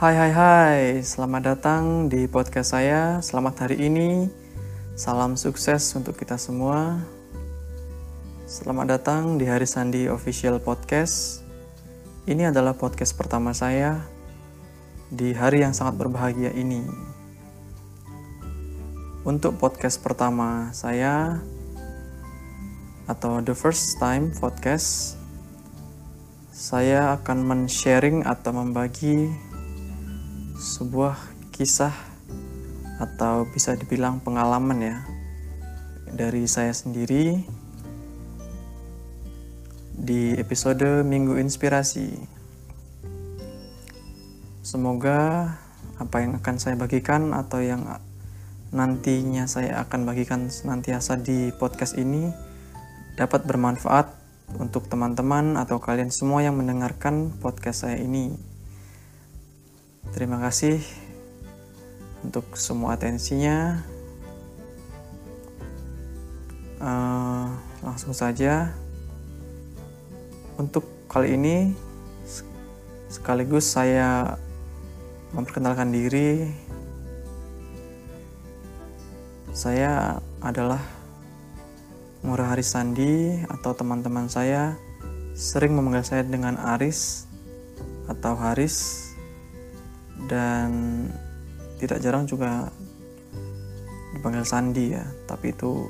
Hai hai hai, selamat datang di podcast saya. Selamat hari ini. Salam sukses untuk kita semua. Selamat datang di Hari Sandi Official Podcast. Ini adalah podcast pertama saya di hari yang sangat berbahagia ini. Untuk podcast pertama saya atau the first time podcast saya akan men-sharing atau membagi sebuah kisah atau bisa dibilang pengalaman ya dari saya sendiri di episode Minggu Inspirasi. Semoga apa yang akan saya bagikan atau yang nantinya saya akan bagikan senantiasa di podcast ini dapat bermanfaat untuk teman-teman atau kalian semua yang mendengarkan podcast saya ini. Terima kasih untuk semua atensinya. Uh, langsung saja, untuk kali ini sekaligus saya memperkenalkan diri. Saya adalah Murah Haris Sandi atau teman-teman saya sering memanggil saya dengan Aris atau Haris dan tidak jarang juga dipanggil Sandi ya tapi itu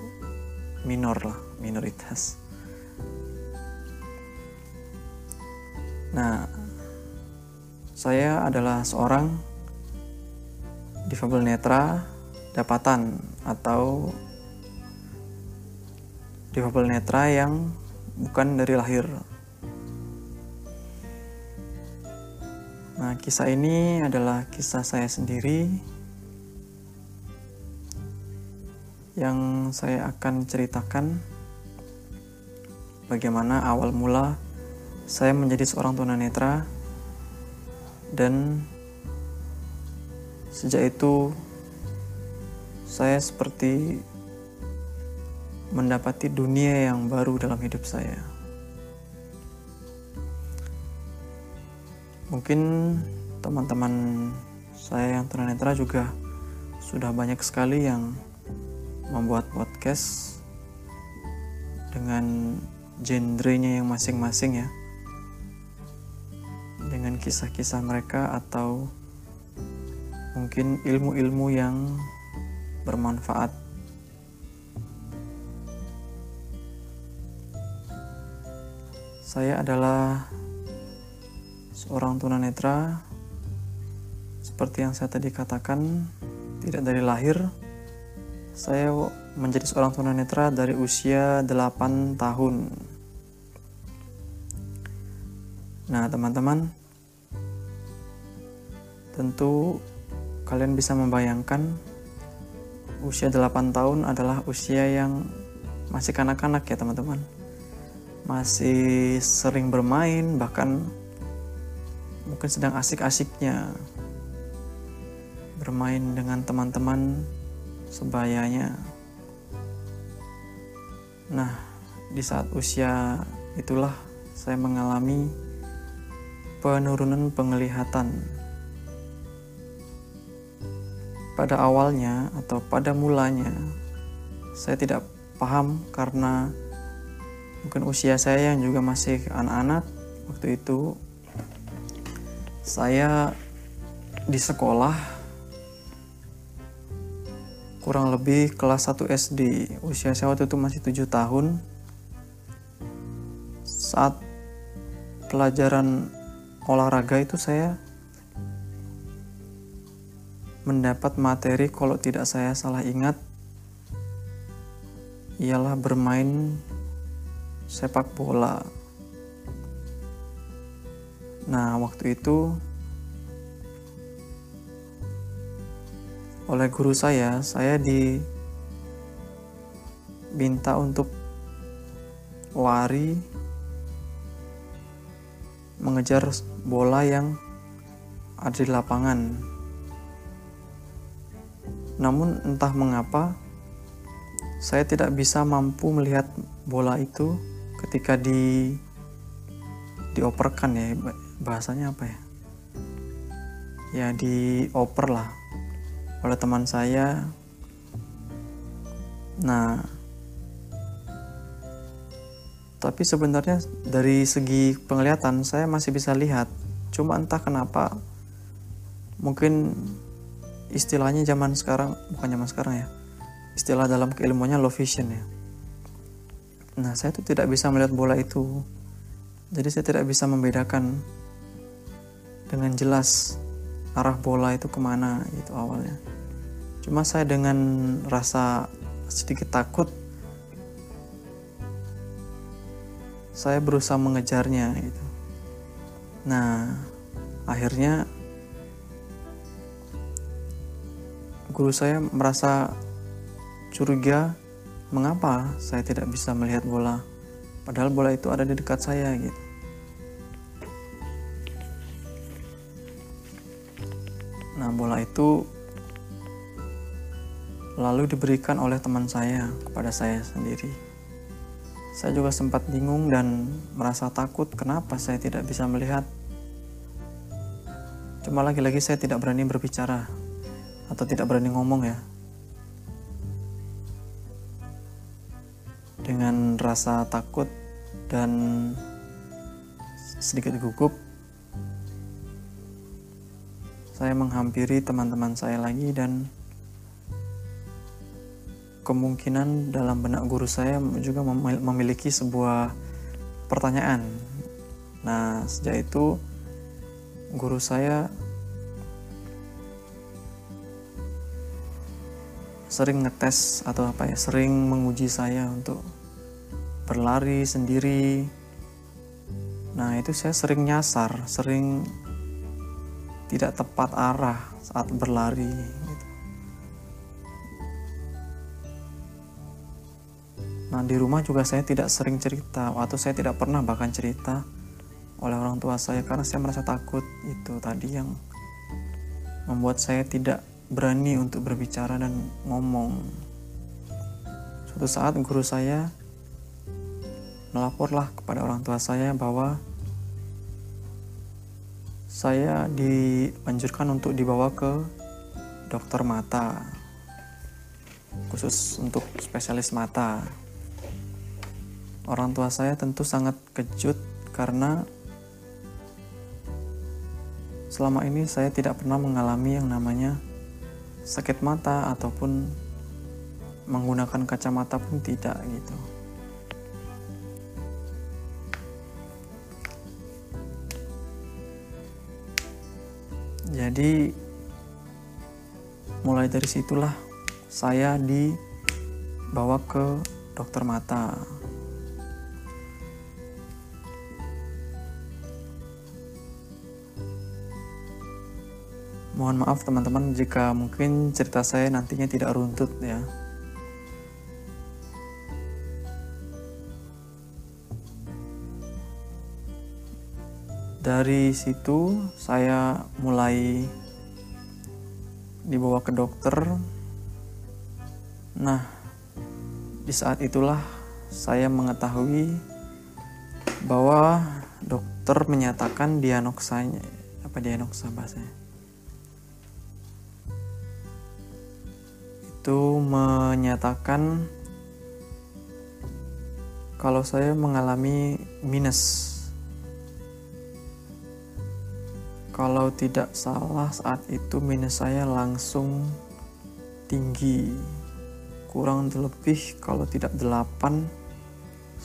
minor lah minoritas. Nah saya adalah seorang difabel netra dapatan atau difabel netra yang bukan dari lahir Nah, kisah ini adalah kisah saya sendiri yang saya akan ceritakan bagaimana awal mula saya menjadi seorang tunanetra dan sejak itu saya seperti mendapati dunia yang baru dalam hidup saya. Mungkin teman-teman saya yang tunanetra juga sudah banyak sekali yang membuat podcast dengan genrenya yang masing-masing ya. Dengan kisah-kisah mereka atau mungkin ilmu-ilmu yang bermanfaat. Saya adalah seorang tunanetra seperti yang saya tadi katakan tidak dari lahir saya menjadi seorang tunanetra dari usia 8 tahun. Nah teman-teman tentu kalian bisa membayangkan usia 8 tahun adalah usia yang masih kanak-kanak ya teman-teman. Masih sering bermain bahkan mungkin sedang asik-asiknya bermain dengan teman-teman sebayanya. Nah, di saat usia itulah saya mengalami penurunan penglihatan. Pada awalnya atau pada mulanya, saya tidak paham karena mungkin usia saya yang juga masih anak-anak waktu itu saya di sekolah kurang lebih kelas 1 SD. Usia saya waktu itu masih 7 tahun. Saat pelajaran olahraga itu saya mendapat materi kalau tidak saya salah ingat ialah bermain sepak bola. Nah, waktu itu oleh guru saya, saya diminta untuk lari mengejar bola yang ada di lapangan. Namun entah mengapa saya tidak bisa mampu melihat bola itu ketika di dioperkan ya bahasanya apa ya? Ya dioper lah oleh teman saya. Nah tapi sebenarnya dari segi penglihatan saya masih bisa lihat. Cuma entah kenapa mungkin istilahnya zaman sekarang bukan zaman sekarang ya istilah dalam keilmuannya low vision ya. Nah saya tuh tidak bisa melihat bola itu. Jadi saya tidak bisa membedakan dengan jelas arah bola itu ke mana gitu awalnya. Cuma saya dengan rasa sedikit takut saya berusaha mengejarnya gitu. Nah akhirnya guru saya merasa curiga mengapa saya tidak bisa melihat bola? Padahal bola itu ada di dekat saya gitu bola itu lalu diberikan oleh teman saya kepada saya sendiri. Saya juga sempat bingung dan merasa takut kenapa saya tidak bisa melihat. Cuma lagi-lagi saya tidak berani berbicara atau tidak berani ngomong ya. Dengan rasa takut dan sedikit gugup, saya menghampiri teman-teman saya lagi dan kemungkinan dalam benak guru saya juga memiliki sebuah pertanyaan. Nah, sejak itu guru saya sering ngetes atau apa ya, sering menguji saya untuk berlari sendiri. Nah, itu saya sering nyasar, sering tidak tepat arah saat berlari gitu. Nah di rumah juga saya tidak sering cerita atau saya tidak pernah bahkan cerita oleh orang tua saya karena saya merasa takut itu tadi yang membuat saya tidak berani untuk berbicara dan ngomong. Suatu saat guru saya melaporlah kepada orang tua saya bahwa saya dianjurkan untuk dibawa ke dokter mata khusus untuk spesialis mata. Orang tua saya tentu sangat kejut karena selama ini saya tidak pernah mengalami yang namanya sakit mata ataupun menggunakan kacamata pun tidak gitu Jadi mulai dari situlah saya dibawa ke dokter mata. Mohon maaf teman-teman jika mungkin cerita saya nantinya tidak runtut ya. Dari situ saya mulai dibawa ke dokter. Nah di saat itulah saya mengetahui bahwa dokter menyatakan dianoksanya apa dianoksa bahasanya? Itu menyatakan kalau saya mengalami minus Kalau tidak salah saat itu minus saya langsung tinggi. Kurang lebih kalau tidak 8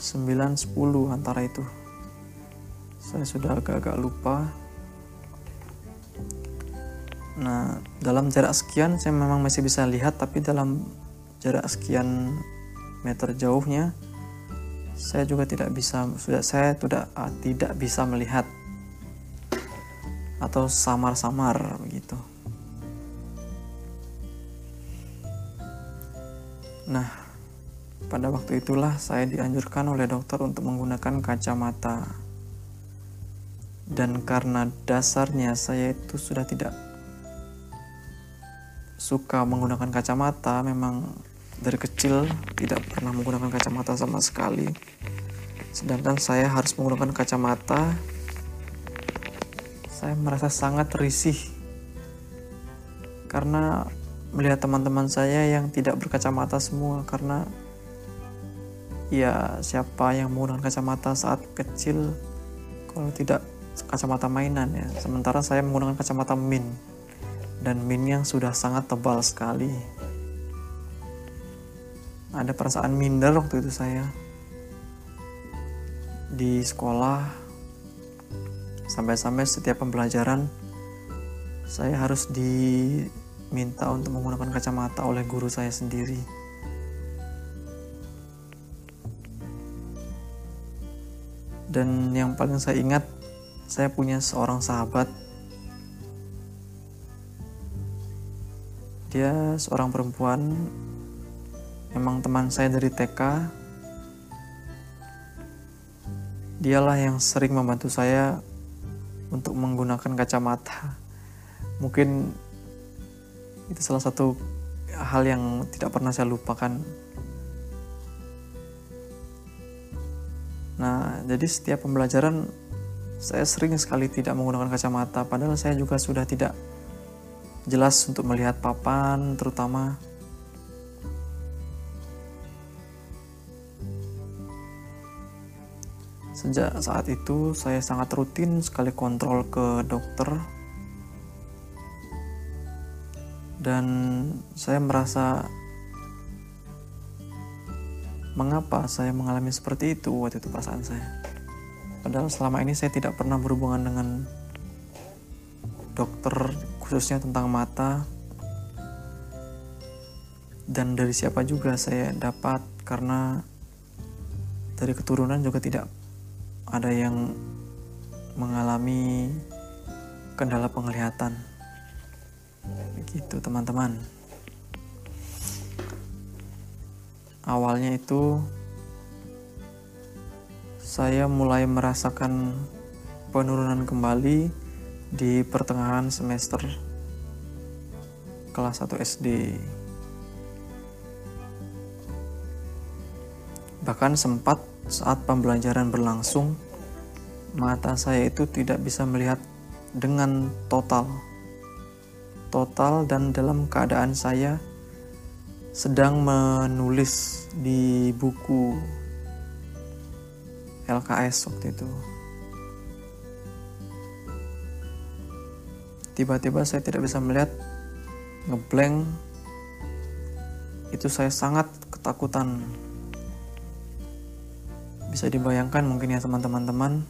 9 10 antara itu. Saya sudah agak-agak lupa. Nah, dalam jarak sekian saya memang masih bisa lihat tapi dalam jarak sekian meter jauhnya saya juga tidak bisa sudah saya tidak uh, tidak bisa melihat atau samar-samar begitu. Nah, pada waktu itulah saya dianjurkan oleh dokter untuk menggunakan kacamata. Dan karena dasarnya saya itu sudah tidak suka menggunakan kacamata, memang dari kecil tidak pernah menggunakan kacamata sama sekali. Sedangkan saya harus menggunakan kacamata saya merasa sangat risih karena melihat teman-teman saya yang tidak berkacamata semua karena ya siapa yang menggunakan kacamata saat kecil kalau tidak kacamata mainan ya. Sementara saya menggunakan kacamata min dan min yang sudah sangat tebal sekali. Ada perasaan minder waktu itu saya. Di sekolah sampai-sampai setiap pembelajaran saya harus diminta untuk menggunakan kacamata oleh guru saya sendiri. Dan yang paling saya ingat, saya punya seorang sahabat. Dia seorang perempuan, memang teman saya dari TK. Dialah yang sering membantu saya untuk menggunakan kacamata mungkin itu salah satu hal yang tidak pernah saya lupakan. Nah, jadi setiap pembelajaran saya sering sekali tidak menggunakan kacamata, padahal saya juga sudah tidak jelas untuk melihat papan, terutama Sejak saat itu, saya sangat rutin sekali kontrol ke dokter. Dan saya merasa mengapa saya mengalami seperti itu waktu itu perasaan saya? Padahal selama ini saya tidak pernah berhubungan dengan dokter khususnya tentang mata. Dan dari siapa juga saya dapat karena dari keturunan juga tidak ada yang mengalami kendala penglihatan. Begitu teman-teman. Awalnya itu saya mulai merasakan penurunan kembali di pertengahan semester kelas 1 SD bahkan sempat saat pembelajaran berlangsung mata saya itu tidak bisa melihat dengan total. Total dan dalam keadaan saya sedang menulis di buku LKS waktu itu. Tiba-tiba saya tidak bisa melihat ngeblank. Itu saya sangat ketakutan bisa dibayangkan mungkin ya teman-teman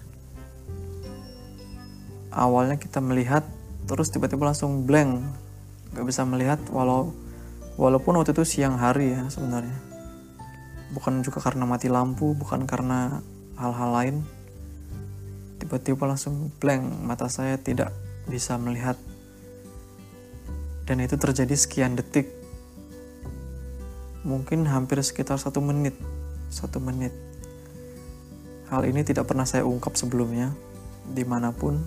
awalnya kita melihat terus tiba-tiba langsung blank. Nggak bisa melihat walau walaupun waktu itu siang hari ya sebenarnya. Bukan juga karena mati lampu bukan karena hal-hal lain. Tiba-tiba langsung blank mata saya tidak bisa melihat. Dan itu terjadi sekian detik. Mungkin hampir sekitar satu menit satu menit hal ini tidak pernah saya ungkap sebelumnya di mana pun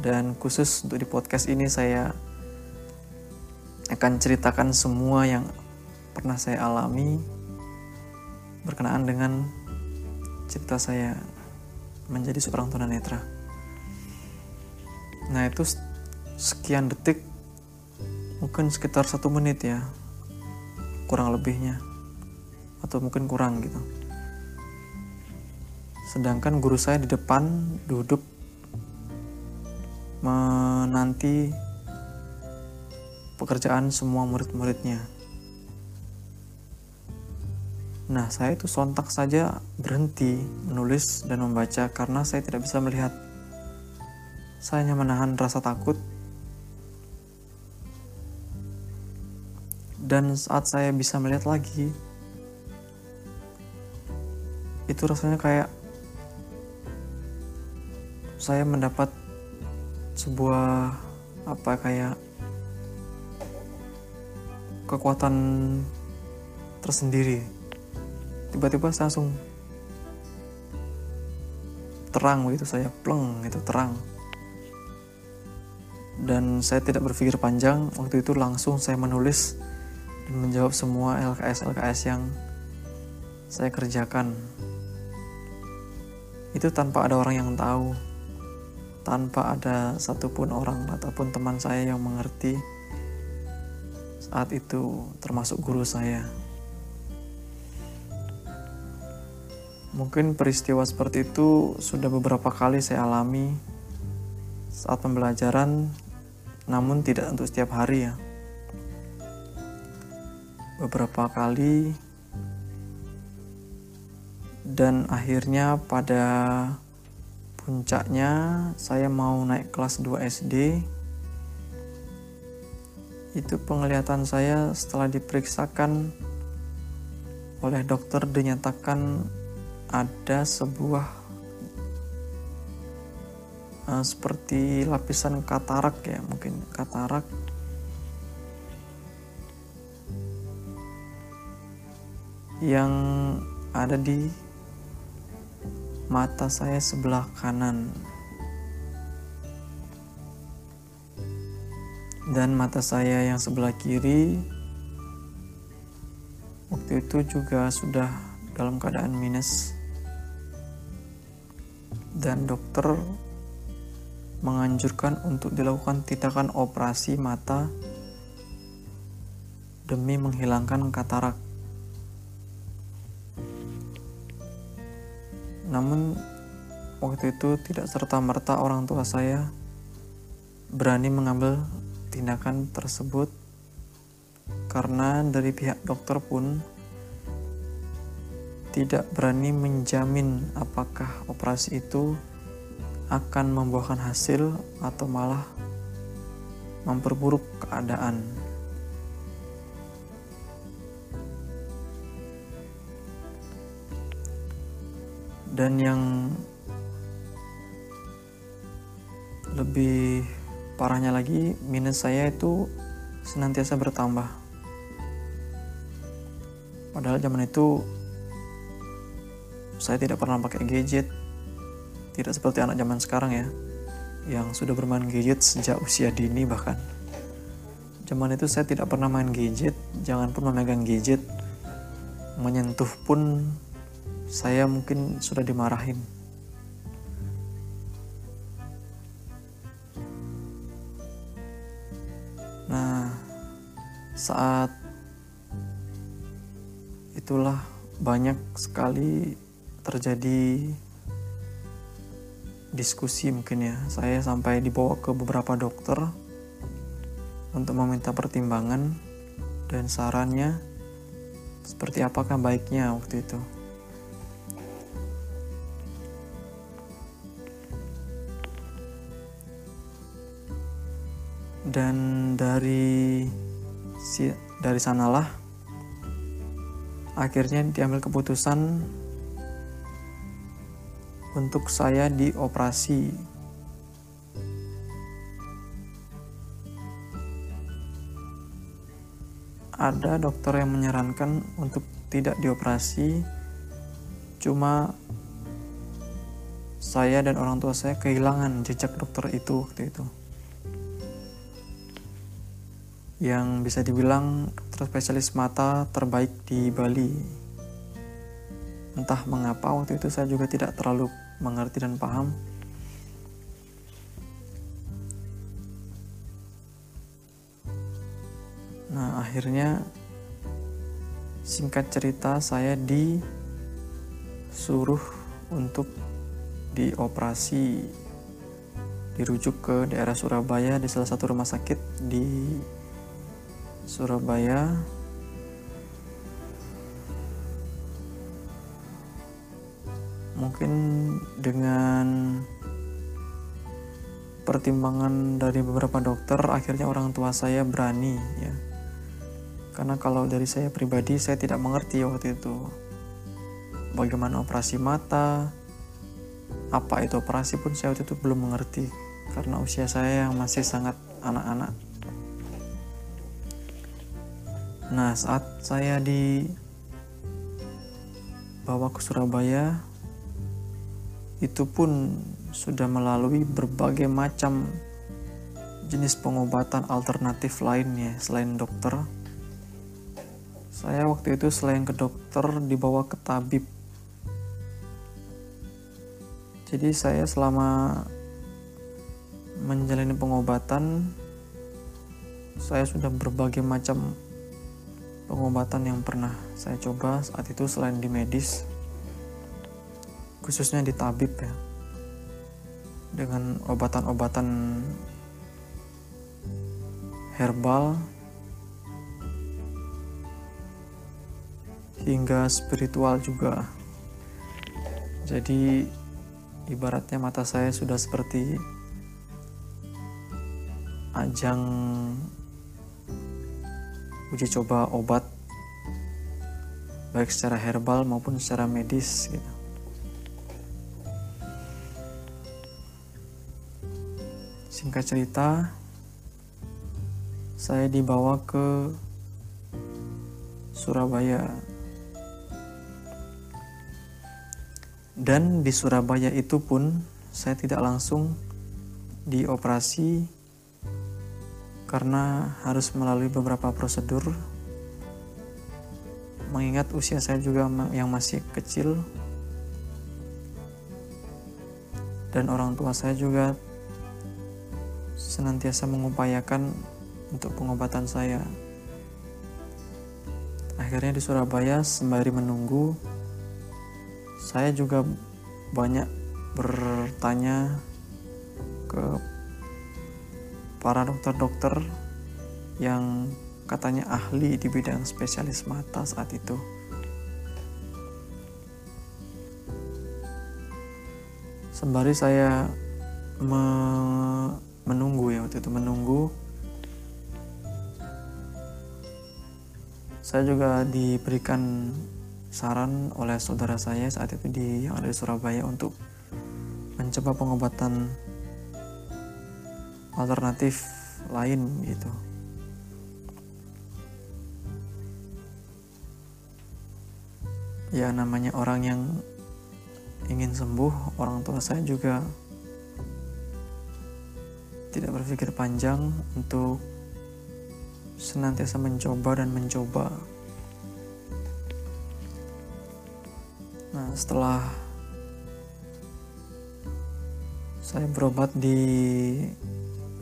dan khusus untuk di podcast ini saya akan ceritakan semua yang pernah saya alami berkenaan dengan cerita saya menjadi seorang tunanetra. Nah itu sekian detik, mungkin sekitar satu menit ya, kurang lebihnya, atau mungkin kurang gitu. Sedangkan guru saya di depan duduk menanti pekerjaan semua murid-muridnya. Nah, saya itu sontak saja berhenti menulis dan membaca karena saya tidak bisa melihat. Saya hanya menahan rasa takut. Dan saat saya bisa melihat lagi, itu rasanya kayak saya mendapat sebuah apa kayak kekuatan tersendiri. Tiba-tiba saya langsung terang begitu saya pleng itu terang. Dan saya tidak berpikir panjang waktu itu langsung saya menulis dan menjawab semua LKS LKS yang saya kerjakan. Itu tanpa ada orang yang tahu tanpa ada satupun orang ataupun teman saya yang mengerti saat itu termasuk guru saya. Mungkin peristiwa seperti itu sudah beberapa kali saya alami saat pembelajaran, namun tidak untuk setiap hari ya. Beberapa kali dan akhirnya pada puncaknya saya mau naik kelas 2 SD itu penglihatan saya setelah diperiksakan oleh dokter dinyatakan ada sebuah uh, seperti lapisan katarak ya mungkin katarak. Yang ada di mata saya sebelah kanan dan mata saya yang sebelah kiri waktu itu juga sudah dalam keadaan minus dan dokter menganjurkan untuk dilakukan tindakan operasi mata demi menghilangkan katarak. Namun waktu itu tidak serta-merta orang tua saya berani mengambil tindakan tersebut karena dari pihak dokter pun tidak berani menjamin apakah operasi itu akan membuahkan hasil atau malah memperburuk keadaan. Dan yang lebih parahnya lagi, minus saya itu senantiasa bertambah. Padahal zaman itu saya tidak pernah pakai gadget tidak seperti anak zaman sekarang ya yang sudah bermain gadget sejak usia dini bahkan zaman itu saya tidak pernah main gadget jangan pun memegang gadget menyentuh pun saya mungkin sudah dimarahin. Nah saat itulah banyak sekali terjadi diskusi mungkin ya. Saya sampai dibawa ke beberapa dokter untuk meminta pertimbangan dan sarannya seperti apakah baiknya waktu itu dan dari si dari sanalah akhirnya diambil keputusan untuk saya dioperasi. Ada dokter yang menyarankan untuk tidak dioperasi, cuma saya dan orang tua saya kehilangan jejak dokter itu waktu itu. Yang bisa dibilang dokter mata terbaik di Bali. Entah mengapa waktu itu saya juga tidak terlalu mengerti dan paham. Nah, akhirnya singkat cerita saya disuruh untuk dioperasi dirujuk ke daerah Surabaya di salah satu rumah sakit di Surabaya. Mungkin dengan pertimbangan dari beberapa dokter akhirnya orang tua saya berani ya. Karena kalau dari saya pribadi saya tidak mengerti waktu itu bagaimana operasi mata apa itu operasi pun saya waktu itu belum mengerti. Karena usia saya yang masih sangat anak-anak Nah, saat saya dibawa ke Surabaya, itu pun sudah melalui berbagai macam jenis pengobatan alternatif lainnya selain dokter. Saya waktu itu selain ke dokter dibawa ke tabib. Jadi saya selama menjalani pengobatan saya sudah berbagai macam pengobatan yang pernah saya coba saat itu selain di medis khususnya di tabib ya dengan obatan-obatan herbal hingga spiritual juga. Jadi ibaratnya mata saya sudah seperti ajang uji coba obat baik secara herbal maupun secara medis gitu. Singkat cerita, saya dibawa ke Surabaya. Dan di Surabaya itu pun saya tidak langsung dioperasi karena harus melalui beberapa prosedur. Mengingat usia saya juga yang masih kecil. Dan orang tua saya juga senantiasa mengupayakan untuk pengobatan saya. Akhirnya di Surabaya sembari menunggu saya juga banyak bertanya ke para dokter-dokter yang katanya ahli di bidang spesialis mata saat itu. Sembari saya me menunggu ya waktu itu menunggu saya juga diberikan saran oleh saudara saya saat itu di yang ada di Surabaya untuk mencoba pengobatan alternatif lain gitu. Ya namanya orang yang ingin sembuh orang tua saya juga tidak berpikir panjang untuk senantiasa mencoba dan mencoba. Nah setelah saya berobat di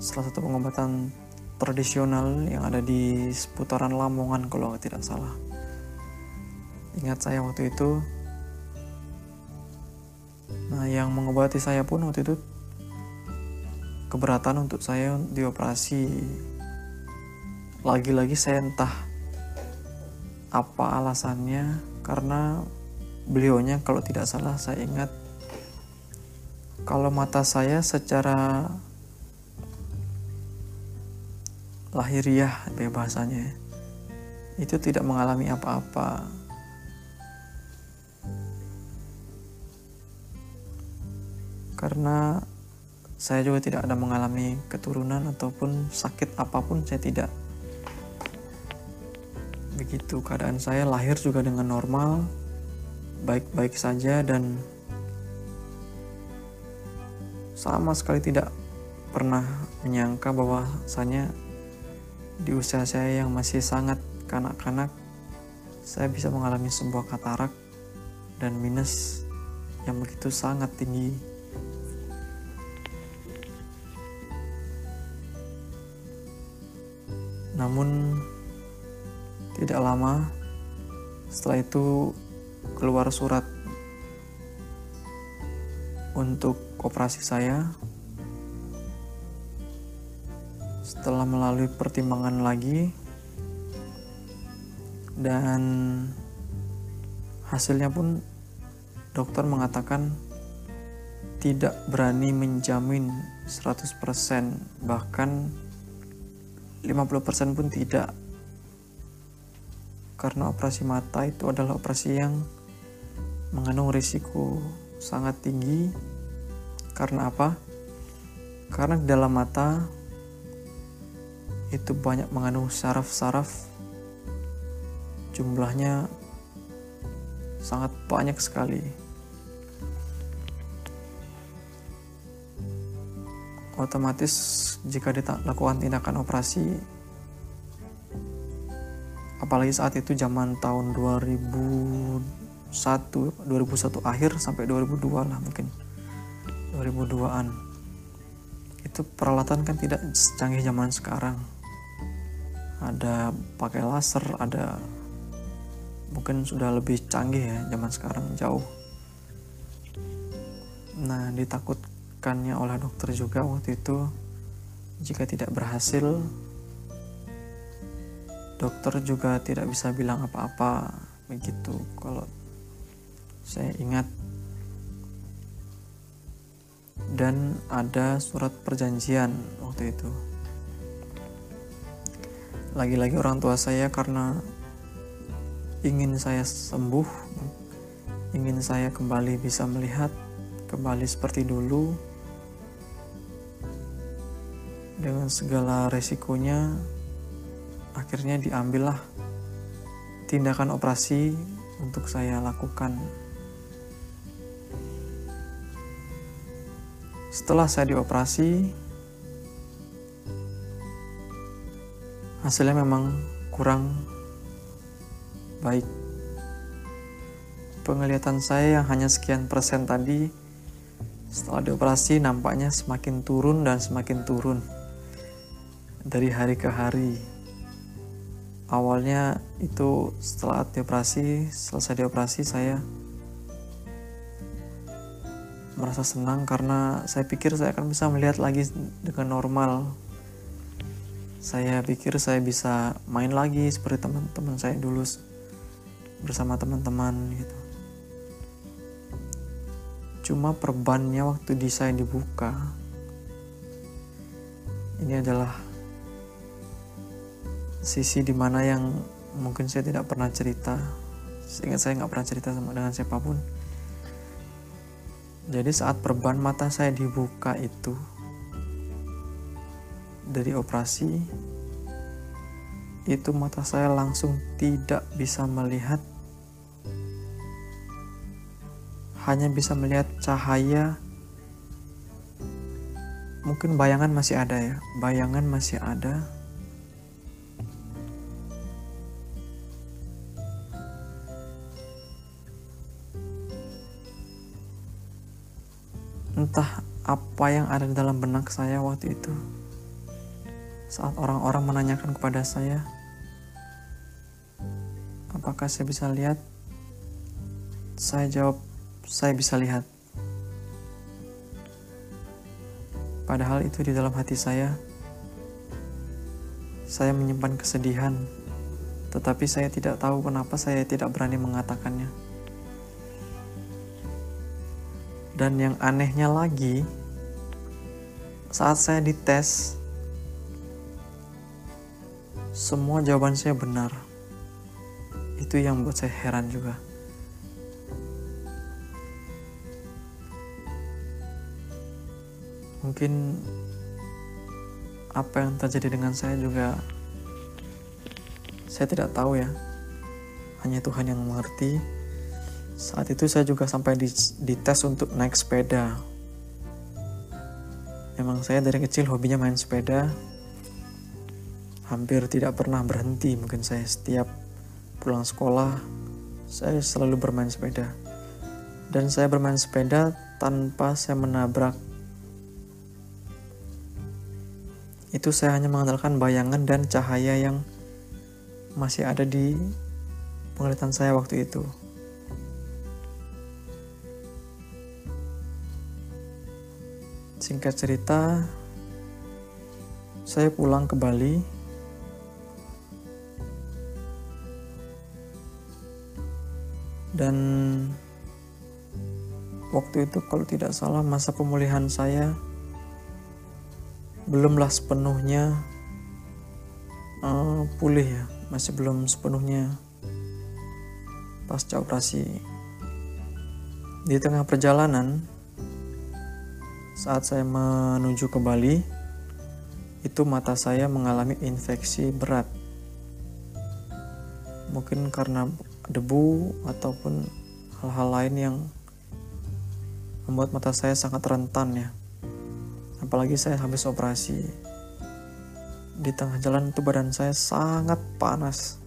salah satu pengobatan tradisional yang ada di seputaran Lamongan kalau tidak salah. Ingat saya waktu itu, nah yang mengobati saya pun waktu itu keberatan untuk saya dioperasi. Lagi-lagi saya entah apa alasannya karena beliaunya kalau tidak salah saya ingat kalau mata saya secara lahiriah bahasanya itu tidak mengalami apa-apa. Karena saya juga tidak ada mengalami keturunan ataupun sakit apa pun saya tidak. Begitu keadaan saya lahir juga dengan normal baik-baik saja dan sama sekali tidak pernah menyangka bahwasanya di usia saya yang masih sangat kanak-kanak, saya bisa mengalami sebuah katarak dan minus yang begitu sangat tinggi. Namun, tidak lama setelah itu keluar surat untuk operasi saya setelah melalui pertimbangan lagi dan hasilnya pun dokter mengatakan tidak berani menjamin 100% bahkan 50% pun tidak karena operasi mata itu adalah operasi yang mengandung risiko sangat tinggi karena apa? Karena di dalam mata itu banyak mengandung saraf-saraf. Jumlahnya sangat banyak sekali. Otomatis jika dilakukan tindakan operasi apalagi saat itu zaman tahun 2001 2001 akhir sampai 2002 lah mungkin. 2002an itu peralatan kan tidak secanggih zaman sekarang ada pakai laser ada mungkin sudah lebih canggih ya zaman sekarang jauh. Nah ditakutkannya oleh dokter juga waktu itu jika tidak berhasil dokter juga tidak bisa bilang apa-apa begitu. Kalau saya ingat dan ada surat perjanjian waktu itu lagi-lagi orang tua saya karena ingin saya sembuh, ingin saya kembali bisa melihat kembali seperti dulu. Dengan segala resikonya akhirnya diambillah tindakan operasi untuk saya lakukan. Setelah saya dioperasi hasilnya memang kurang baik. Penglihatan saya yang hanya sekian persen tadi setelah dioperasi nampaknya semakin turun dan semakin turun dari hari ke hari. Awalnya itu setelah dioperasi, selesai dioperasi saya merasa senang karena saya pikir saya akan bisa melihat lagi dengan normal saya pikir saya bisa main lagi seperti teman-teman saya dulu bersama teman-teman gitu. Cuma perbannya waktu di saya dibuka ini adalah sisi di mana yang mungkin saya tidak pernah cerita sehingga saya nggak pernah cerita sama dengan siapa pun jadi saat perban mata saya dibuka itu dari operasi itu mata saya langsung tidak bisa melihat. Hanya bisa melihat cahaya. Mungkin bayangan masih ada ya bayangan masih ada. Entah apa yang ada di dalam benak saya waktu itu saat orang-orang menanyakan kepada saya, apakah saya bisa lihat? Saya jawab, saya bisa lihat. Padahal itu di dalam hati saya, saya menyimpan kesedihan, tetapi saya tidak tahu kenapa saya tidak berani mengatakannya. Dan yang anehnya lagi, saat saya dites, semua jawaban saya benar. Itu yang buat saya heran juga. Mungkin apa yang terjadi dengan saya juga saya tidak tahu ya. Hanya Tuhan yang mengerti. Saat itu saya juga sampai di, tes untuk naik sepeda. Memang saya dari kecil hobinya main sepeda, hampir tidak pernah berhenti mungkin saya setiap pulang sekolah saya selalu bermain sepeda. Dan saya bermain sepeda tanpa saya menabrak. Itu saya hanya mengandalkan bayangan dan cahaya yang masih ada di penglihatan saya waktu itu. Singkat cerita saya pulang ke Bali dan waktu itu kalau tidak salah masa pemulihan saya belumlah sepenuhnya uh, pulih ya masih belum sepenuhnya pasca operasi. Di tengah perjalanan saat saya menuju ke Bali itu mata saya mengalami infeksi berat. Mungkin karena debu ataupun hal-hal lain yang membuat mata saya sangat rentan ya. Apalagi saya habis operasi. Di tengah jalan itu badan saya sangat panas.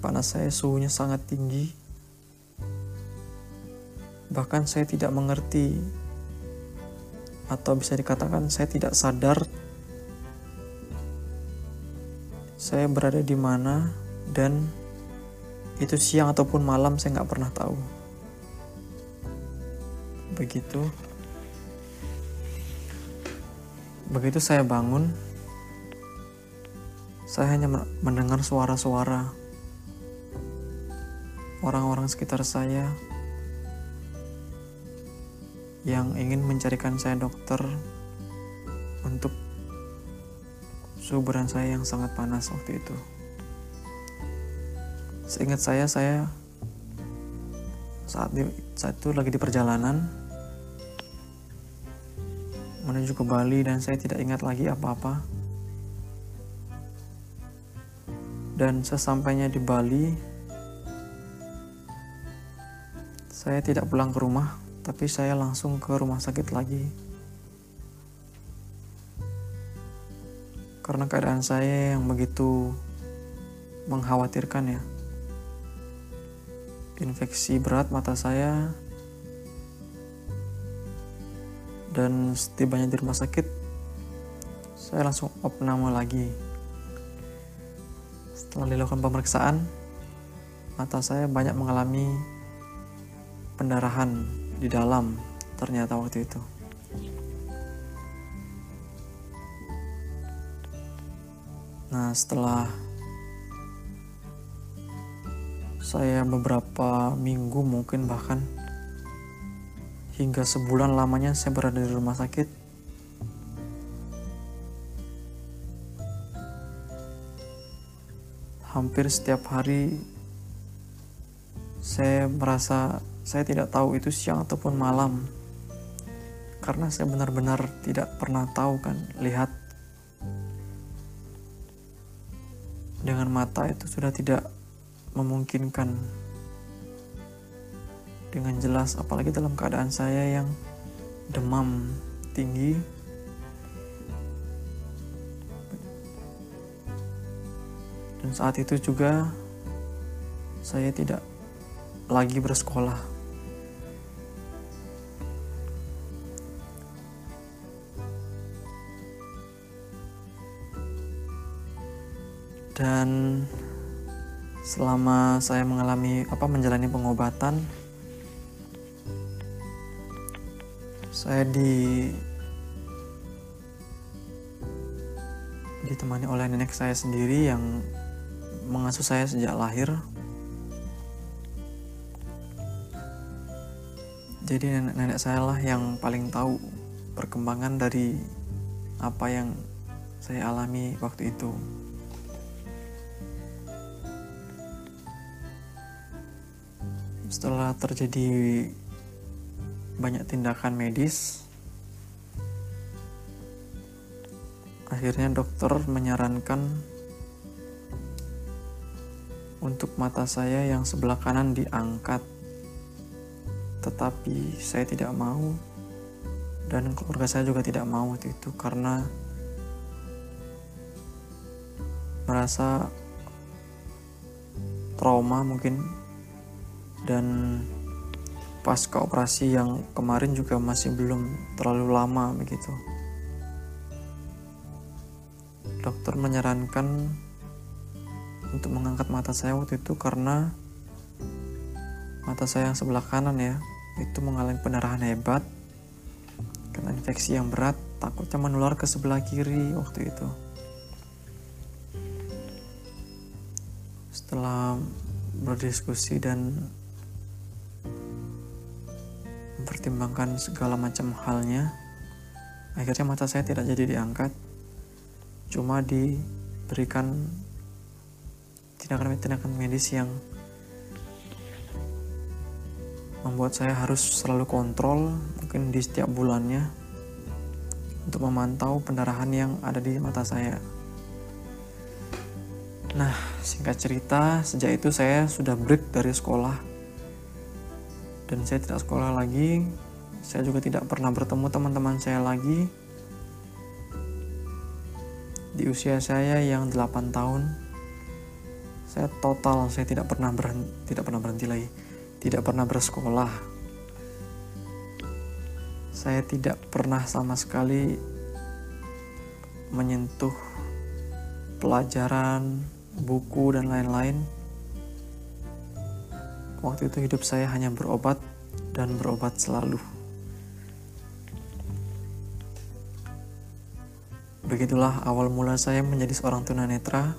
Panas saya suhunya sangat tinggi. Bahkan saya tidak mengerti atau bisa dikatakan saya tidak sadar saya berada di mana dan itu siang ataupun malam saya nggak pernah tahu begitu begitu saya bangun saya hanya mendengar suara-suara orang-orang sekitar saya yang ingin mencarikan saya dokter untuk suhu saya yang sangat panas waktu itu. Seingat saya, saya saat, di, saat itu lagi di perjalanan menuju ke Bali dan saya tidak ingat lagi apa-apa. Dan sesampainya di Bali, saya tidak pulang ke rumah, tapi saya langsung ke rumah sakit lagi. Karena keadaan saya yang begitu mengkhawatirkan ya. Infeksi berat mata saya dan setibanya di rumah sakit saya langsung opname lagi setelah dilakukan pemeriksaan mata saya banyak mengalami pendarahan di dalam ternyata waktu itu. Nah, setelah saya beberapa minggu mungkin bahkan hingga sebulan lamanya saya berada di rumah sakit hampir setiap hari saya merasa saya tidak tahu itu siang ataupun malam. Karena saya benar-benar tidak pernah tahu kan, lihat dengan mata itu sudah tidak memungkinkan dengan jelas apalagi dalam keadaan saya yang demam tinggi. Dan saat itu juga saya tidak lagi bersekolah. Dan selama saya mengalami apa menjalani pengobatan saya di ditemani oleh nenek saya sendiri yang mengasuh saya sejak lahir jadi nenek, nenek saya lah yang paling tahu perkembangan dari apa yang saya alami waktu itu. Setelah terjadi banyak tindakan medis akhirnya dokter menyarankan untuk mata saya yang sebelah kanan diangkat. Tetapi saya tidak mau dan keluarga saya juga tidak mau waktu itu karena merasa trauma mungkin dan pasca operasi yang kemarin juga masih belum terlalu lama begitu. Dokter menyarankan untuk mengangkat mata saya waktu itu karena mata saya yang sebelah kanan ya itu mengalami pendarahan hebat karena infeksi yang berat takutnya menular ke sebelah kiri waktu itu. Setelah berdiskusi dan mempertimbangkan segala macam halnya, akhirnya mata saya tidak jadi diangkat, cuma diberikan tindakan-tindakan medis yang membuat saya harus selalu kontrol mungkin di setiap bulannya untuk memantau pendarahan yang ada di mata saya. Nah, singkat cerita, sejak itu saya sudah break dari sekolah dan saya tidak sekolah lagi. Saya juga tidak pernah bertemu teman-teman saya lagi. Di usia saya yang 8 tahun saya total saya tidak pernah berhenti, tidak pernah berhenti lagi. Tidak pernah bersekolah. Saya tidak pernah sama sekali menyentuh pelajaran, buku, dan lain-lain. Waktu itu hidup saya hanya berobat dan berobat selalu. Begitulah awal mula saya menjadi seorang tunanetra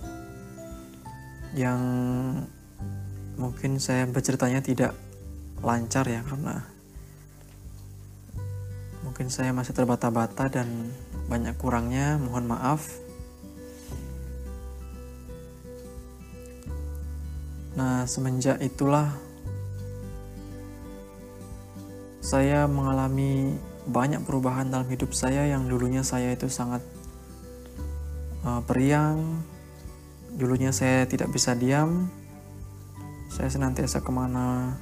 yang mungkin saya berceritanya tidak lancar ya karena mungkin saya masih terbata-bata dan banyak kurangnya mohon maaf nah semenjak itulah saya mengalami banyak perubahan dalam hidup saya yang dulunya saya itu sangat uh, periang. Dulunya saya tidak bisa diam. Saya senantiasa ke mana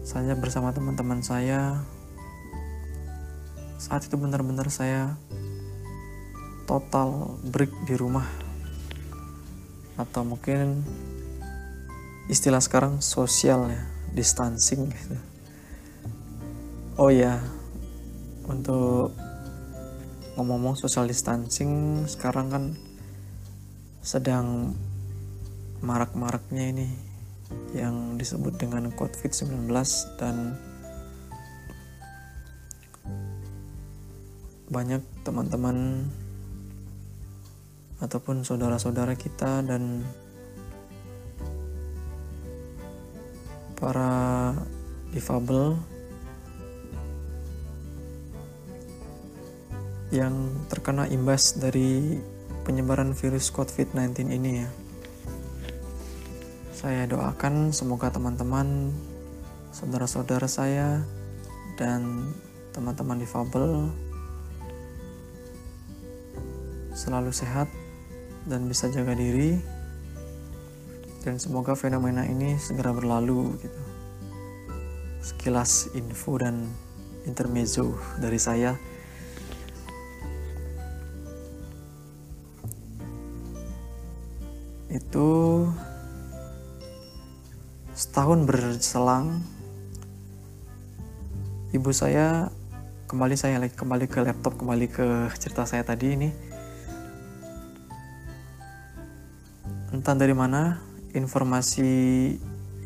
saja bersama teman-teman saya. Saat itu benar-benar saya total break di rumah. Atau mungkin istilah sekarang sosial ya distancing gitu oh ya untuk ngomong-ngomong social distancing sekarang kan sedang marak-maraknya ini yang disebut dengan COVID-19 dan banyak teman-teman ataupun saudara-saudara kita dan para difabel yang terkena imbas dari penyebaran virus COVID-19 ini ya. Saya doakan semoga teman-teman, saudara-saudara saya, dan teman-teman difabel selalu sehat dan bisa jaga diri dan semoga fenomena ini segera berlalu gitu. Sekilas info dan intermezzo dari saya. Itu setahun berselang ibu saya kembali saya lagi kembali ke laptop kembali ke cerita saya tadi ini entah dari mana informasi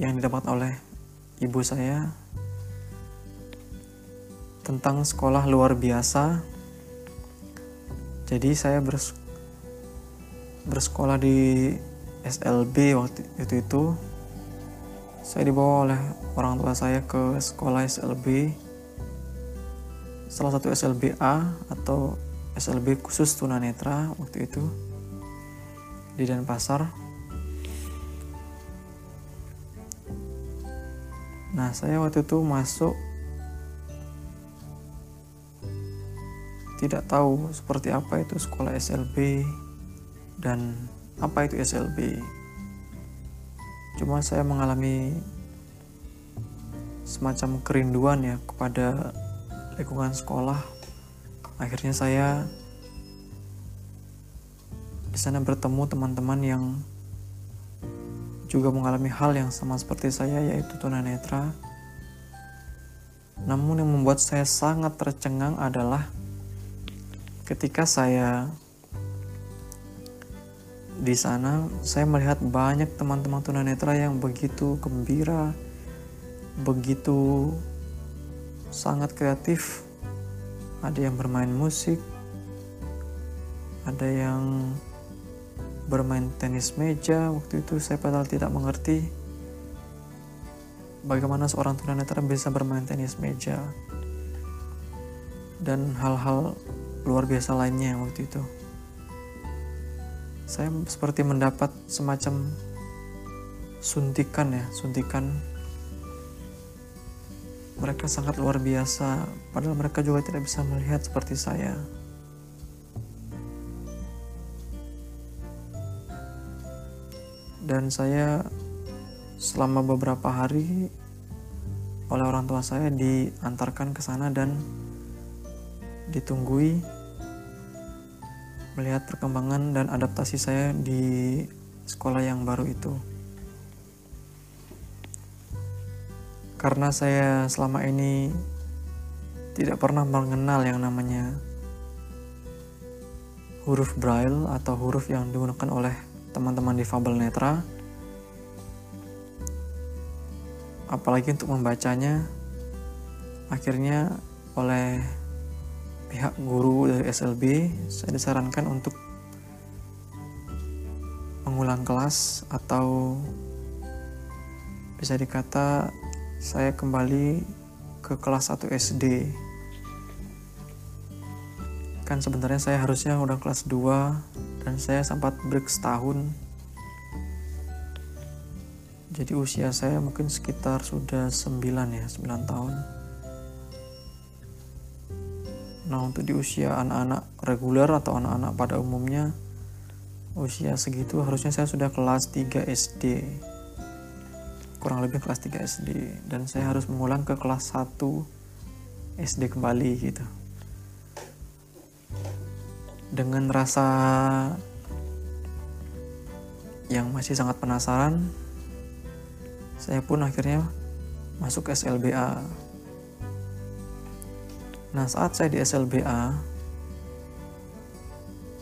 yang didapat oleh ibu saya tentang sekolah luar biasa. Jadi saya bers bersekolah di SLB waktu itu, itu. Saya dibawa oleh orang tua saya ke sekolah SLB. Salah satu SLB A atau SLB khusus tunanetra waktu itu di Denpasar. Nah, saya waktu itu masuk tidak tahu seperti apa itu sekolah SLB dan apa itu SLB. Cuma saya mengalami semacam kerinduan ya kepada lingkungan sekolah. Akhirnya saya di sana bertemu teman-teman yang juga mengalami hal yang sama seperti saya yaitu tunanetra. Namun yang membuat saya sangat tercengang adalah ketika saya di sana saya melihat banyak teman-teman tunanetra yang begitu gembira, begitu sangat kreatif. Ada yang bermain musik, ada yang bermain tenis meja waktu itu saya padahal tidak mengerti bagaimana seorang tunanetra bisa bermain tenis meja dan hal-hal luar biasa lainnya waktu itu saya seperti mendapat semacam suntikan ya suntikan. Mereka sangat luar biasa padahal mereka juga tidak bisa melihat seperti saya. Dan saya selama beberapa hari oleh orang tua saya diantarkan ke sana dan ditunggui melihat perkembangan dan adaptasi saya di sekolah yang baru itu. Karena saya selama ini tidak pernah mengenal yang namanya huruf braille atau huruf yang digunakan oleh teman-teman difabel netra apalagi untuk membacanya akhirnya oleh pihak guru dari SLB saya disarankan untuk mengulang kelas atau bisa dikata saya kembali ke kelas 1 SD kan sebenarnya saya harusnya udah kelas 2 dan saya sempat break setahun. Jadi usia saya mungkin sekitar sudah 9 ya 9 tahun nah untuk di usia anak-anak reguler atau anak-anak pada umumnya usia segitu harusnya saya sudah kelas 3 SD kurang lebih kelas 3 SD dan saya harus mengulang ke kelas 1 SD kembali gitu. Dengan rasa yang masih sangat penasaran saya pun akhirnya masuk SLBA nah saat saya di SLBA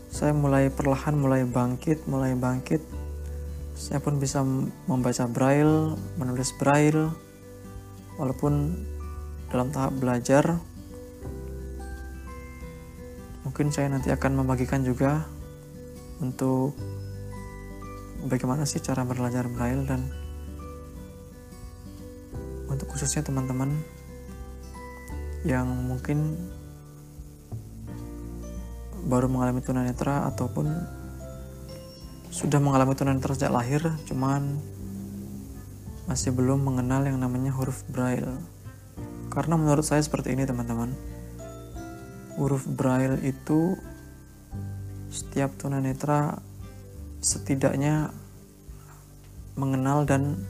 saya mulai perlahan mulai bangkit mulai bangkit saya pun bisa membaca braille, menulis braille, walaupun dalam tahap belajar. Mungkin saya nanti akan membagikan juga untuk bagaimana sih cara belajar braille dan untuk khususnya teman-teman yang mungkin baru mengalami tunanetra ataupun sudah mengalami tunanetra sejak lahir, cuman masih belum mengenal yang namanya huruf braille. Karena menurut saya seperti ini teman-teman. Huruf braille itu setiap tunanetra setidaknya mengenal dan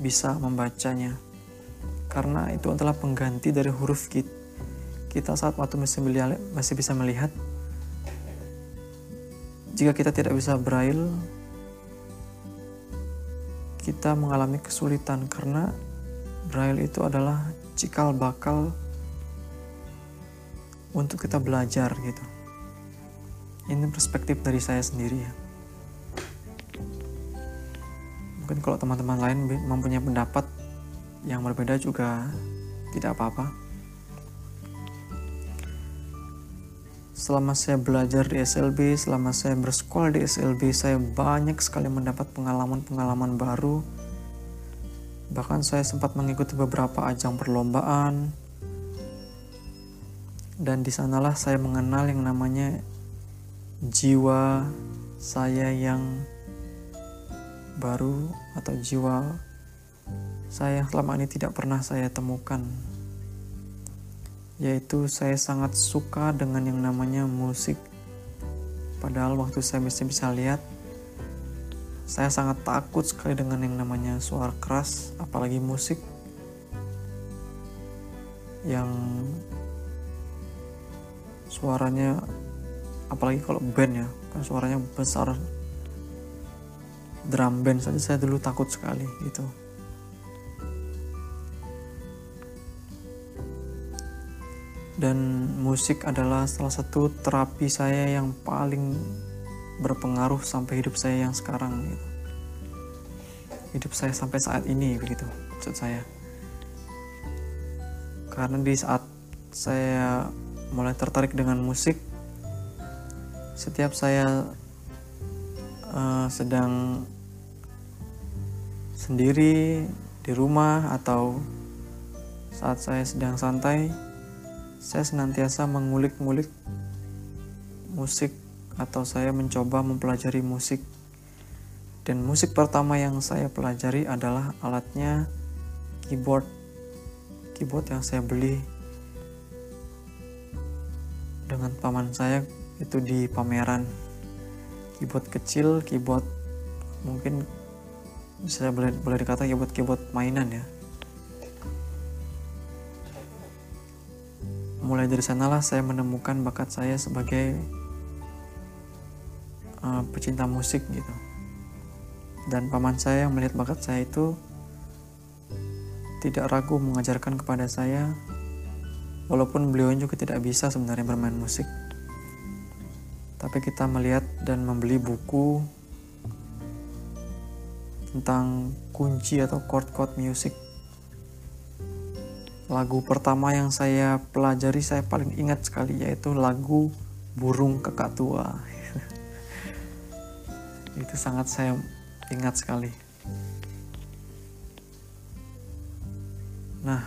bisa membacanya. Karena itu adalah pengganti dari huruf kita, kita saat waktu masih bisa melihat jika kita tidak bisa braille, kita mengalami kesulitan karena braille itu adalah cikal bakal untuk kita belajar gitu. Ini perspektif dari saya sendiri ya. Mungkin kalau teman-teman lain mempunyai pendapat yang berbeda juga tidak apa-apa. Selama saya belajar di SLB, selama saya bersekolah di SLB, saya banyak sekali mendapat pengalaman-pengalaman baru. Bahkan saya sempat mengikuti beberapa ajang perlombaan. Dan di sanalah saya mengenal yang namanya jiwa saya yang baru atau jiwa saya yang selama ini tidak pernah saya temukan. Yaitu saya sangat suka dengan yang namanya musik. Padahal waktu saya bisa bisa lihat, saya sangat takut sekali dengan yang namanya suara keras, apalagi musik yang suaranya apalagi kalau band ya kan suaranya besar. Drum band saja saya dulu takut sekali gitu dan musik adalah salah satu terapi saya yang paling berpengaruh sampai hidup saya yang sekarang gitu. hidup saya sampai saat ini begitu maksud saya karena di saat saya mulai tertarik dengan musik setiap saya uh, sedang sendiri di rumah atau saat saya sedang santai saya senantiasa mengulik-ngulik musik atau saya mencoba mempelajari musik. Dan musik pertama yang saya pelajari adalah alatnya keyboard. Keyboard yang saya beli dengan paman saya itu di pameran. Keyboard kecil, keyboard mungkin bisa boleh boleh dikata keyboard keyboard mainan ya mulai dari sanalah saya menemukan bakat saya sebagai uh, pecinta musik gitu dan paman saya yang melihat bakat saya itu tidak ragu mengajarkan kepada saya walaupun beliau juga tidak bisa sebenarnya bermain musik tapi kita melihat dan membeli buku tentang kunci atau chord-chord music. Lagu pertama yang saya pelajari saya paling ingat sekali yaitu lagu Burung Kakak Tua. Itu sangat saya ingat sekali. Nah,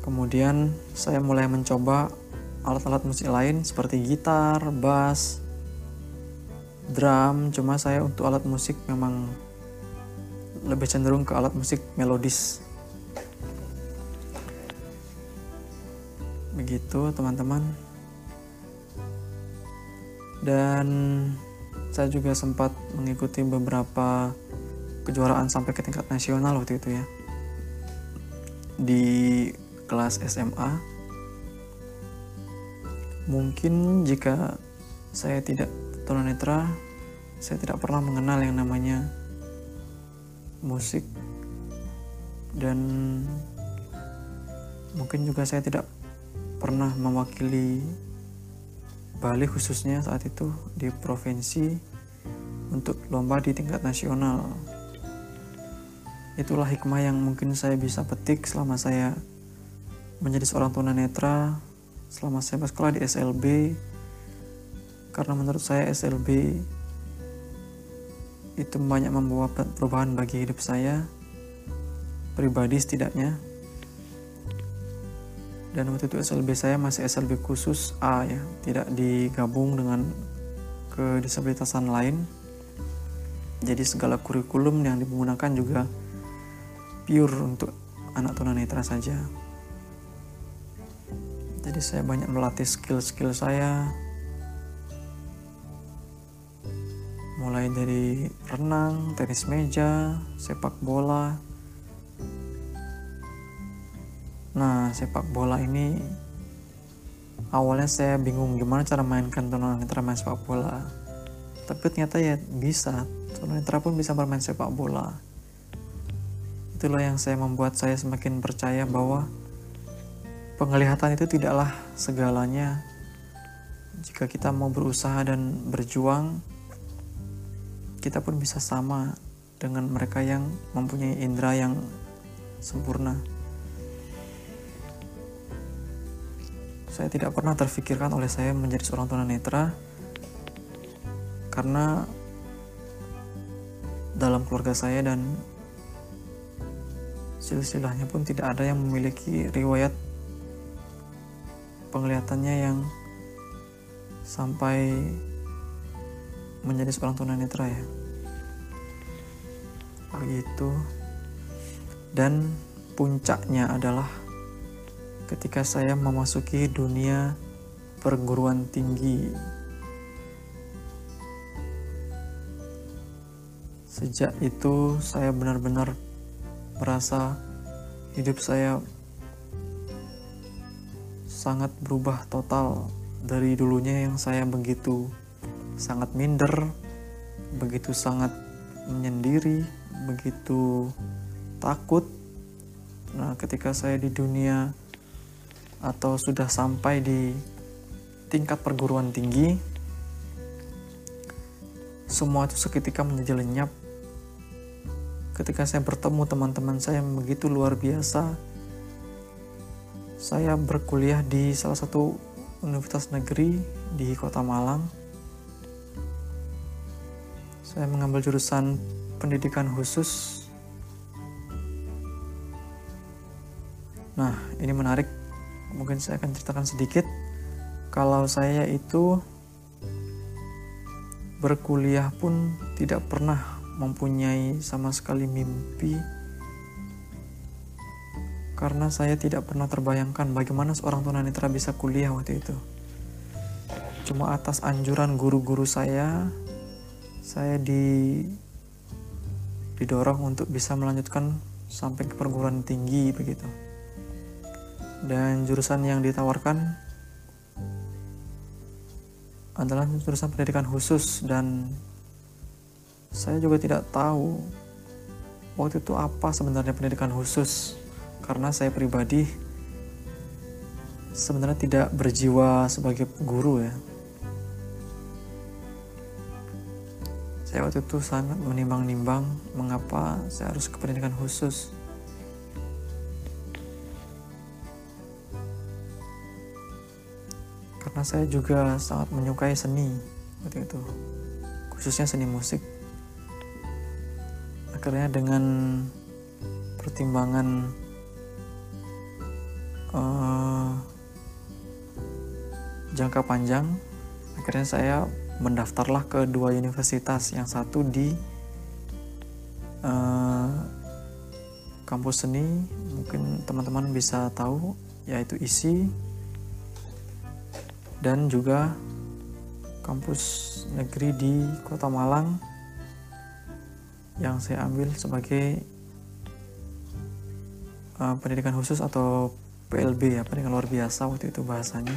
kemudian saya mulai mencoba alat-alat musik lain seperti gitar, bass, drum. Cuma saya untuk alat musik memang lebih cenderung ke alat musik melodis. Begitu teman-teman. Dan saya juga sempat mengikuti beberapa kejuaraan sampai ke tingkat nasional waktu itu ya. Di kelas SMA. Mungkin jika saya tidak tunanetra, saya tidak pernah mengenal yang namanya musik dan mungkin juga saya tidak pernah mewakili Bali khususnya saat itu di provinsi untuk lomba di tingkat nasional. Itulah hikmah yang mungkin saya bisa petik selama saya menjadi seorang tunanetra selama saya bersekolah di SLB karena menurut saya SLB itu banyak membawa perubahan bagi hidup saya pribadi setidaknya. Dan waktu itu SLB saya masih SLB khusus A ya tidak digabung dengan kedisabilitasan lain. Jadi segala kurikulum yang digunakan juga pure untuk anak tunanetra saja. Jadi saya banyak melatih skill-skill saya mulai dari renang, tenis meja, sepak bola. Nah, sepak bola ini awalnya saya bingung gimana cara mainkan tunanetra main sepak bola. Tapi ternyata ya bisa, tunanetra pun bisa bermain sepak bola. Itulah yang saya membuat saya semakin percaya bahwa penglihatan itu tidaklah segalanya. Jika kita mau berusaha dan berjuang, kita pun bisa sama dengan mereka yang mempunyai indera yang sempurna. Saya tidak pernah terfikirkan oleh saya menjadi seorang tunanetra karena dalam keluarga saya dan silsilahnya pun tidak ada yang memiliki riwayat penglihatannya yang sampai menjadi seorang tunanetra ya. Begitu. Dan puncaknya adalah ketika saya memasuki dunia perguruan tinggi. Sejak itu saya benar-benar merasa hidup saya sangat berubah total dari dulunya yang saya begitu sangat minder, begitu sangat menyendiri, begitu takut. Nah, ketika saya di dunia atau sudah sampai di tingkat perguruan tinggi, semua itu seketika menjadi lenyap. Ketika saya bertemu teman-teman saya yang begitu luar biasa, saya berkuliah di salah satu universitas negeri di Kota Malang. Saya mengambil jurusan pendidikan khusus. Nah, ini menarik. Mungkin saya akan ceritakan sedikit. Kalau saya itu berkuliah pun tidak pernah mempunyai sama sekali mimpi karena saya tidak pernah terbayangkan bagaimana seorang tunanetra bisa kuliah waktu itu. Cuma atas anjuran guru-guru saya, saya di didorong untuk bisa melanjutkan sampai ke perguruan tinggi begitu. Dan jurusan yang ditawarkan adalah jurusan pendidikan khusus dan saya juga tidak tahu waktu itu apa sebenarnya pendidikan khusus karena saya pribadi sebenarnya tidak berjiwa sebagai guru ya saya waktu itu sangat menimbang-nimbang mengapa saya harus ke pendidikan khusus. Karena saya juga sangat menyukai seni waktu itu khususnya seni musik. Akhirnya dengan pertimbangan uh, jangka panjang akhirnya saya mendaftarlah ke dua universitas. Yang satu di uh, kampus seni. Mungkin teman-teman bisa tahu yaitu ISI dan juga kampus negeri di Kota Malang yang saya ambil sebagai uh, pendidikan khusus atau PLB ya pendidikan luar biasa waktu itu bahasanya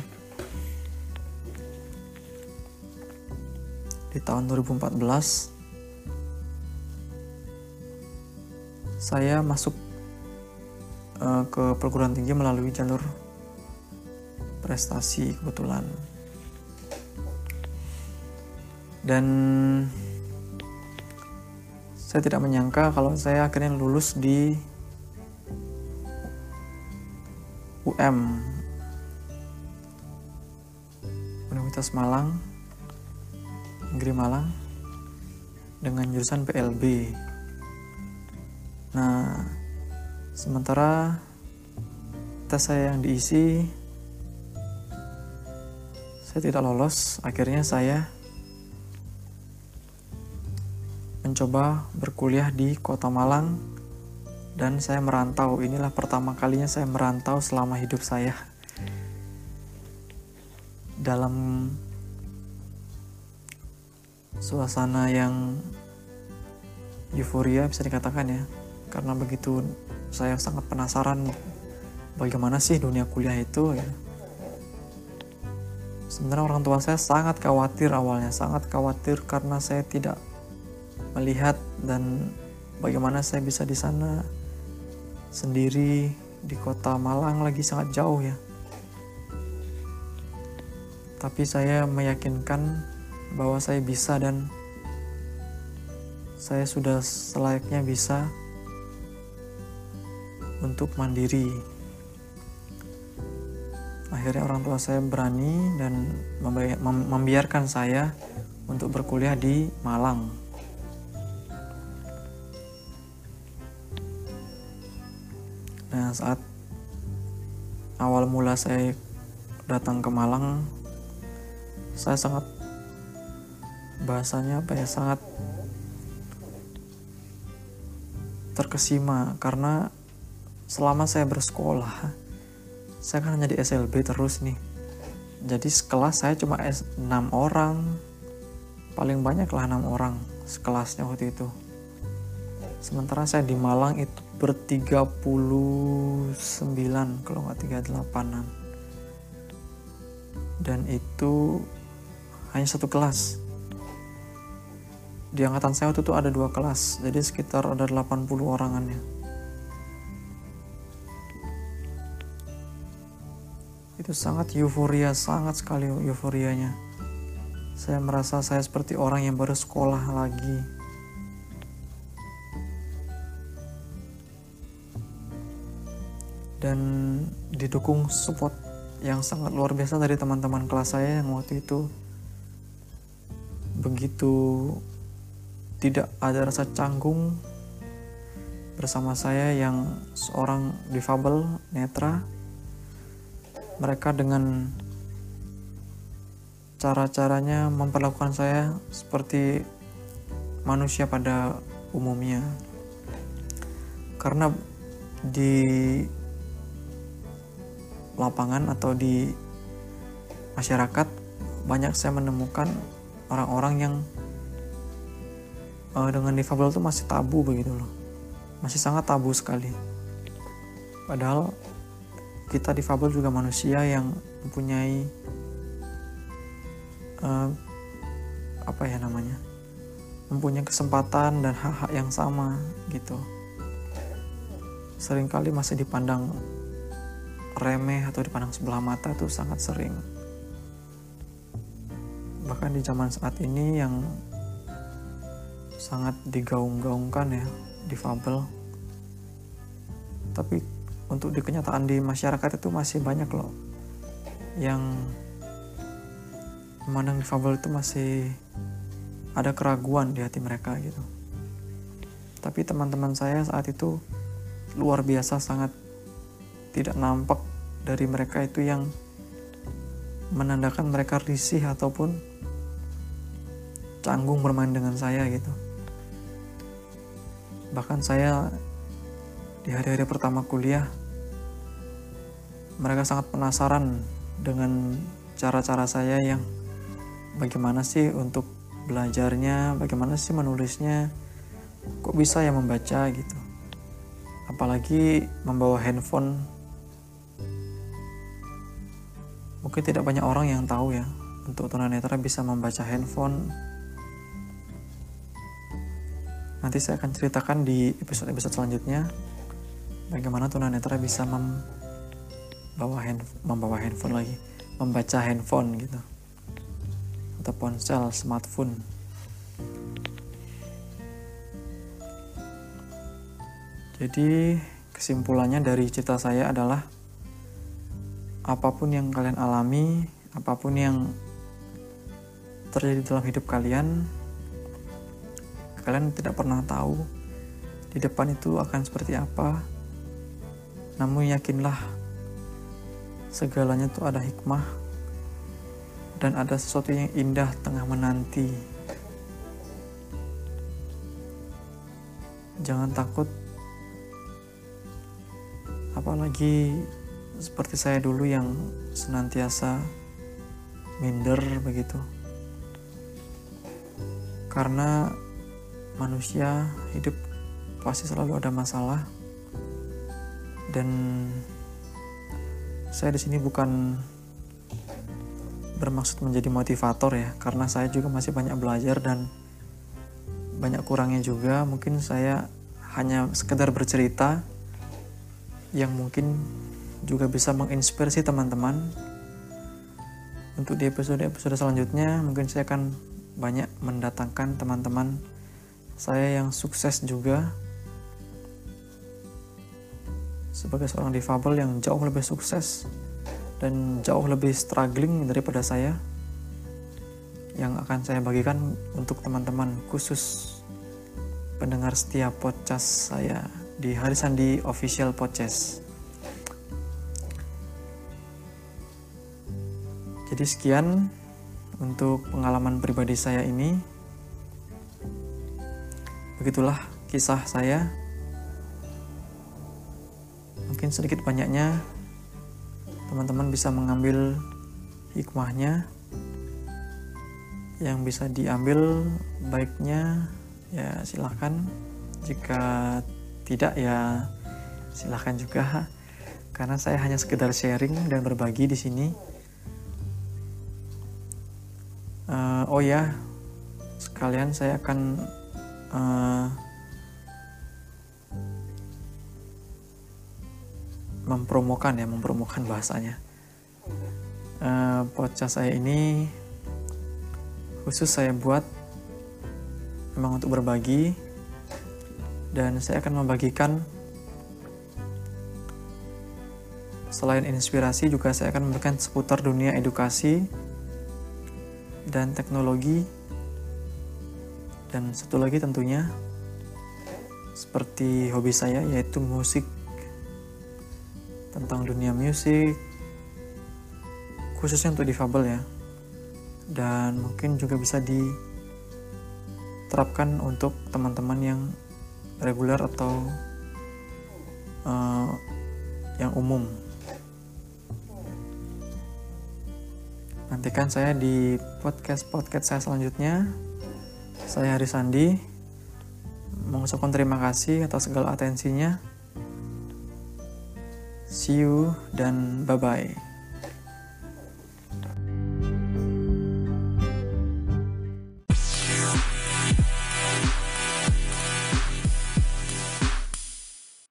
di tahun 2014 saya masuk uh, ke perguruan tinggi melalui jalur prestasi kebetulan. Dan saya tidak menyangka kalau saya akhirnya lulus di UM Universitas Malang Negeri Malang dengan jurusan PLB. Nah, sementara tes saya yang diisi saya tidak lolos, akhirnya saya mencoba berkuliah di Kota Malang dan saya merantau. Inilah pertama kalinya saya merantau selama hidup saya. Dalam suasana yang euforia bisa dikatakan ya. Karena begitu saya sangat penasaran bagaimana sih dunia kuliah itu ya. Sebenarnya orang tua saya sangat khawatir awalnya sangat khawatir karena saya tidak melihat dan bagaimana saya bisa di sana sendiri di kota Malang lagi sangat jauh ya. Tapi saya meyakinkan bahwa saya bisa dan saya sudah selayaknya bisa untuk mandiri. Akhirnya orang tua saya berani dan membiarkan saya untuk berkuliah di Malang. Nah, saat awal mula saya datang ke Malang, saya sangat bahasanya apa ya sangat terkesima karena selama saya bersekolah saya kan hanya di SLB terus nih. Jadi sekelas saya cuma 6 orang paling banyak lah 6 orang sekelasnya waktu itu. Sementara saya di Malang itu ber-39 kalau nggak 38an dan itu hanya satu kelas di angkatan saya waktu itu ada dua kelas jadi sekitar ada 80 orangannya. Itu sangat euforia sangat sekali euforianya. Saya merasa saya seperti orang yang baru sekolah lagi. Dan didukung support yang sangat luar biasa dari teman-teman kelas saya yang waktu itu. Begitu tidak ada rasa canggung bersama saya yang seorang difabel netra. Mereka dengan cara-caranya memperlakukan saya seperti manusia pada umumnya. Karena di lapangan atau di masyarakat banyak saya menemukan orang-orang yang uh, dengan difabel itu masih tabu begitu loh. Masih sangat tabu sekali. Padahal kita difabel juga manusia yang mempunyai uh, apa ya namanya? Mempunyai kesempatan dan hak-hak yang sama gitu. Seringkali masih dipandang remeh atau dipandang sebelah mata itu sangat sering. Bahkan di zaman saat ini yang sangat digaung-gaungkan ya, difabel. Tapi untuk di kenyataan di masyarakat itu masih banyak loh yang memandang difabel itu masih ada keraguan di hati mereka gitu. Tapi teman-teman saya saat itu luar biasa sangat tidak nampak dari mereka itu yang menandakan mereka risih ataupun canggung bermain dengan saya gitu. Bahkan saya di hari-hari pertama kuliah mereka sangat penasaran dengan cara-cara saya yang bagaimana sih untuk belajarnya, bagaimana sih menulisnya, kok bisa ya membaca gitu. Apalagi membawa handphone Mungkin tidak banyak orang yang tahu ya, untuk tunanetra bisa membaca handphone. Nanti saya akan ceritakan di episode-episode selanjutnya bagaimana tunanetra bisa membawa hand, membawa handphone lagi, membaca handphone gitu. Atau ponsel, smartphone. Jadi kesimpulannya dari cerita saya adalah apa pun yang kalian alami, apa pun yang terjadi dalam hidup kalian, kalian tidak pernah tahu di depan itu akan seperti apa. Namun yakinlah segalanya itu ada hikmah dan ada sesuatu yang indah tengah menanti. Jangan takut apalagi seperti saya dulu yang senantiasa minder begitu. Karena manusia hidup pasti selalu ada masalah. Dan saya di sini bukan bermaksud menjadi motivator ya karena saya juga masih banyak belajar dan banyak kurangnya juga. Mungkin saya hanya sekedar bercerita yang mungkin juga bisa menginspirasi teman-teman untuk di episode-episode selanjutnya. Mungkin saya akan banyak mendatangkan teman-teman saya yang sukses juga sebagai seorang difabel yang jauh lebih sukses dan jauh lebih struggling daripada saya yang akan saya bagikan untuk teman-teman khusus pendengar setiap podcast saya di Hari Sandi Official Podcast. Jadi sekian untuk pengalaman pribadi saya ini. Begitulah kisah saya. Mungkin sedikit banyaknya. Teman-teman bisa mengambil hikmahnya. Yang bisa diambil baiknya ya silahkan jika tidak ya silahkan juga. Karena saya hanya sekedar sharing dan berbagi di sini. Uh, oh ya sekalian saya akan uh, mempromokan ya mempromokan bahasanya. Uh, podcast saya ini khusus saya buat memang untuk berbagi dan saya akan membagikan selain inspirasi juga saya akan memberikan seputar dunia edukasi dan teknologi dan satu lagi tentunya seperti hobi saya yaitu musik. Tentang dunia musik khususnya untuk difabel ya. Dan mungkin juga bisa diterapkan untuk teman-teman yang reguler atau uh, yang umum. Nantikan saya di podcast-podcast saya selanjutnya. Saya Hari Sandi. Mengucapkan terima kasih atas segala atensinya. See you dan bye-bye.